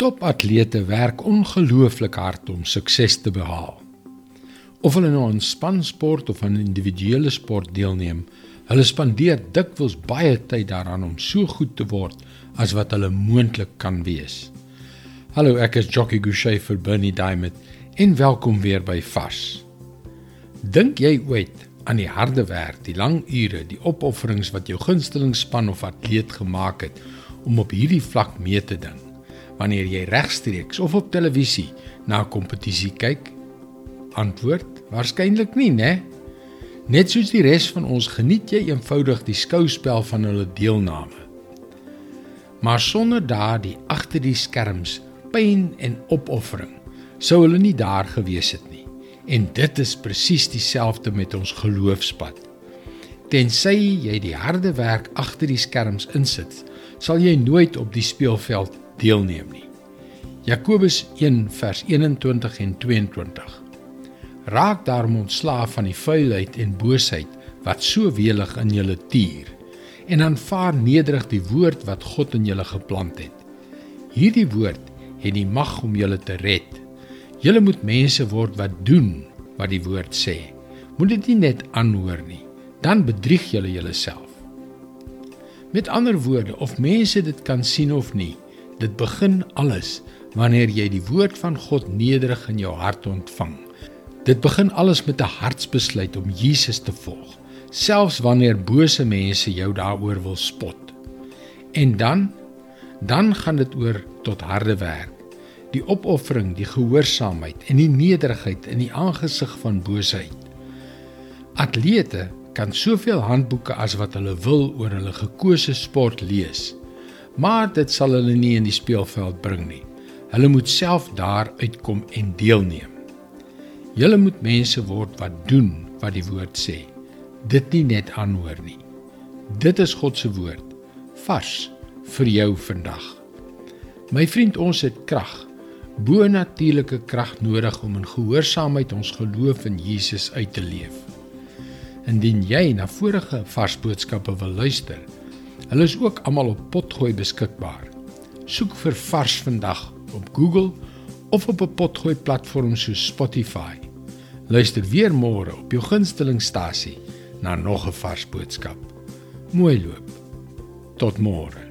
Topatlete werk ongelooflik hard om sukses te behaal. Of hulle nou aan spansport of aan individuele sport deelneem, hulle spandeer dikwels baie tyd daaraan om so goed te word as wat hulle moontlik kan wees. Hallo, ek is Jockey Gouchee vir Bernie Diamond en welkom weer by Fas. Dink jy ooit aan die harde werk, die lang ure, die opofferings wat jou gunsteling span of atleet gemaak het om op hierdie vlak mee te ding? Wanneer jy regstreeks of op televisie na 'n kompetisie kyk? Antwoord: Waarskynlik nie, né? Net soos die res van ons geniet jy eenvoudig die skouspel van hulle deelname. Maar sonder daardie agter die skerms pyn en opoffering sou hulle nie daar gewees het nie. En dit is presies dieselfde met ons geloofspad. Tensy jy die harde werk agter die skerms insit, sal jy nooit op die speelveld deelneem nie. Jakobus 1 vers 21 en 22. Raak daarom ontslaaf van die vuilheid en boosheid wat so welig in julle tuur en aanvaar nederig die woord wat God in julle geplant het. Hierdie woord het die mag om julle te red. Julle moet mense word wat doen wat die woord sê. Moet dit nie net aanhoor nie, dan bedrieg julle julleself. Met ander woorde, of mense dit kan sien of nie, Dit begin alles wanneer jy die woord van God nederig in jou hart ontvang. Dit begin alles met 'n hartsbesluit om Jesus te volg, selfs wanneer bose mense jou daaroor wil spot. En dan dan gaan dit oor tot harde werk. Die opoffering, die gehoorsaamheid en die nederigheid in die aangesig van boosheid. Atlete kan soveel handboeke as wat hulle wil oor hulle gekose sport lees maar dit sal hulle nie in die speelveld bring nie. Hulle moet self daar uitkom en deelneem. Julle moet mense word wat doen wat die woord sê. Dit nie net aanhoor nie. Dit is God se woord vars vir jou vandag. My vriend, ons het krag, bo-natuurlike krag nodig om in gehoorsaamheid ons geloof in Jesus uit te leef. Indien jy na vorige vars boodskappe wil luister, Hulle is ook almal op Potgooi beskikbaar. Soek vir Vars vandag op Google of op 'n Potgooi platform soos Spotify. Luister weer môre op jou gunstelingstasie na nog 'n vars boodskap. Mooi loop. Tot môre.